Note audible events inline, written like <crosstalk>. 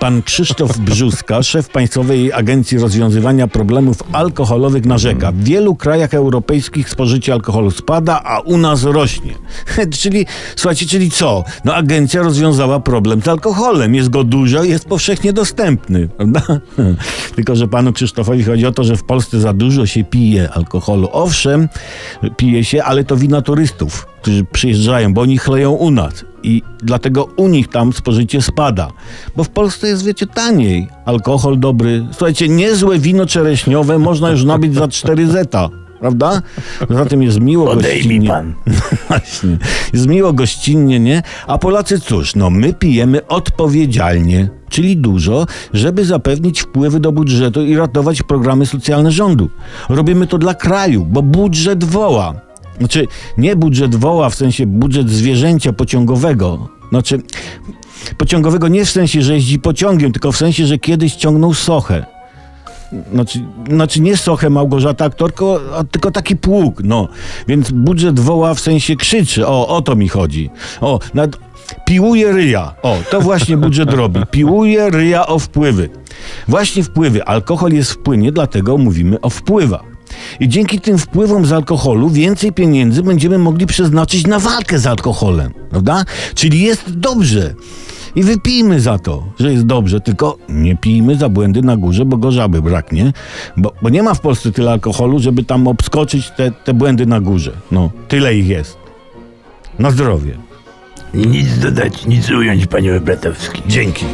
Pan Krzysztof Brzuska, szef Państwowej Agencji Rozwiązywania Problemów Alkoholowych, narzeka. W wielu krajach europejskich spożycie alkoholu spada, a u nas rośnie. <laughs> czyli, słuchajcie, czyli co? No agencja rozwiązała problem z alkoholem. Jest go dużo jest powszechnie dostępny, <laughs> prawda? Tylko, że panu Krzysztofowi chodzi o to, że w Polsce za dużo się pije alkoholu. Owszem, pije się, ale to wina turystów, którzy przyjeżdżają, bo oni chleją u nas. I dlatego u nich tam spożycie spada. Bo w Polsce jest, wiecie, taniej. Alkohol dobry. Słuchajcie, niezłe wino czereśniowe można już nabyć za 4 zeta. Prawda? Poza tym jest miło Odejmij gościnnie. pan. <laughs> Właśnie. Jest miło gościnnie, nie? A Polacy cóż, no my pijemy odpowiedzialnie, czyli dużo, żeby zapewnić wpływy do budżetu i ratować programy socjalne rządu. Robimy to dla kraju, bo budżet woła. Znaczy, nie budżet woła w sensie budżet zwierzęcia pociągowego. Znaczy, pociągowego nie w sensie, że jeździ pociągiem, tylko w sensie, że kiedyś ciągnął sochę. Znaczy, znaczy nie Sochę Małgorzata aktorko, a tylko taki pług, no. Więc budżet woła w sensie krzyczy. O, o to mi chodzi. O, nad... piłuje ryja. O, to właśnie budżet robi. Piłuje ryja o wpływy. Właśnie wpływy. Alkohol jest w płynie, dlatego mówimy o wpływach. I dzięki tym wpływom z alkoholu więcej pieniędzy będziemy mogli przeznaczyć na walkę z alkoholem, prawda? Czyli jest dobrze. I wypijmy za to, że jest dobrze, tylko nie pijmy za błędy na górze, bo go żaby braknie. Bo, bo nie ma w Polsce tyle alkoholu, żeby tam obskoczyć te, te błędy na górze. No, tyle ich jest. Na zdrowie. Nic dodać, nic ująć, panie Bratowski. Dzięki.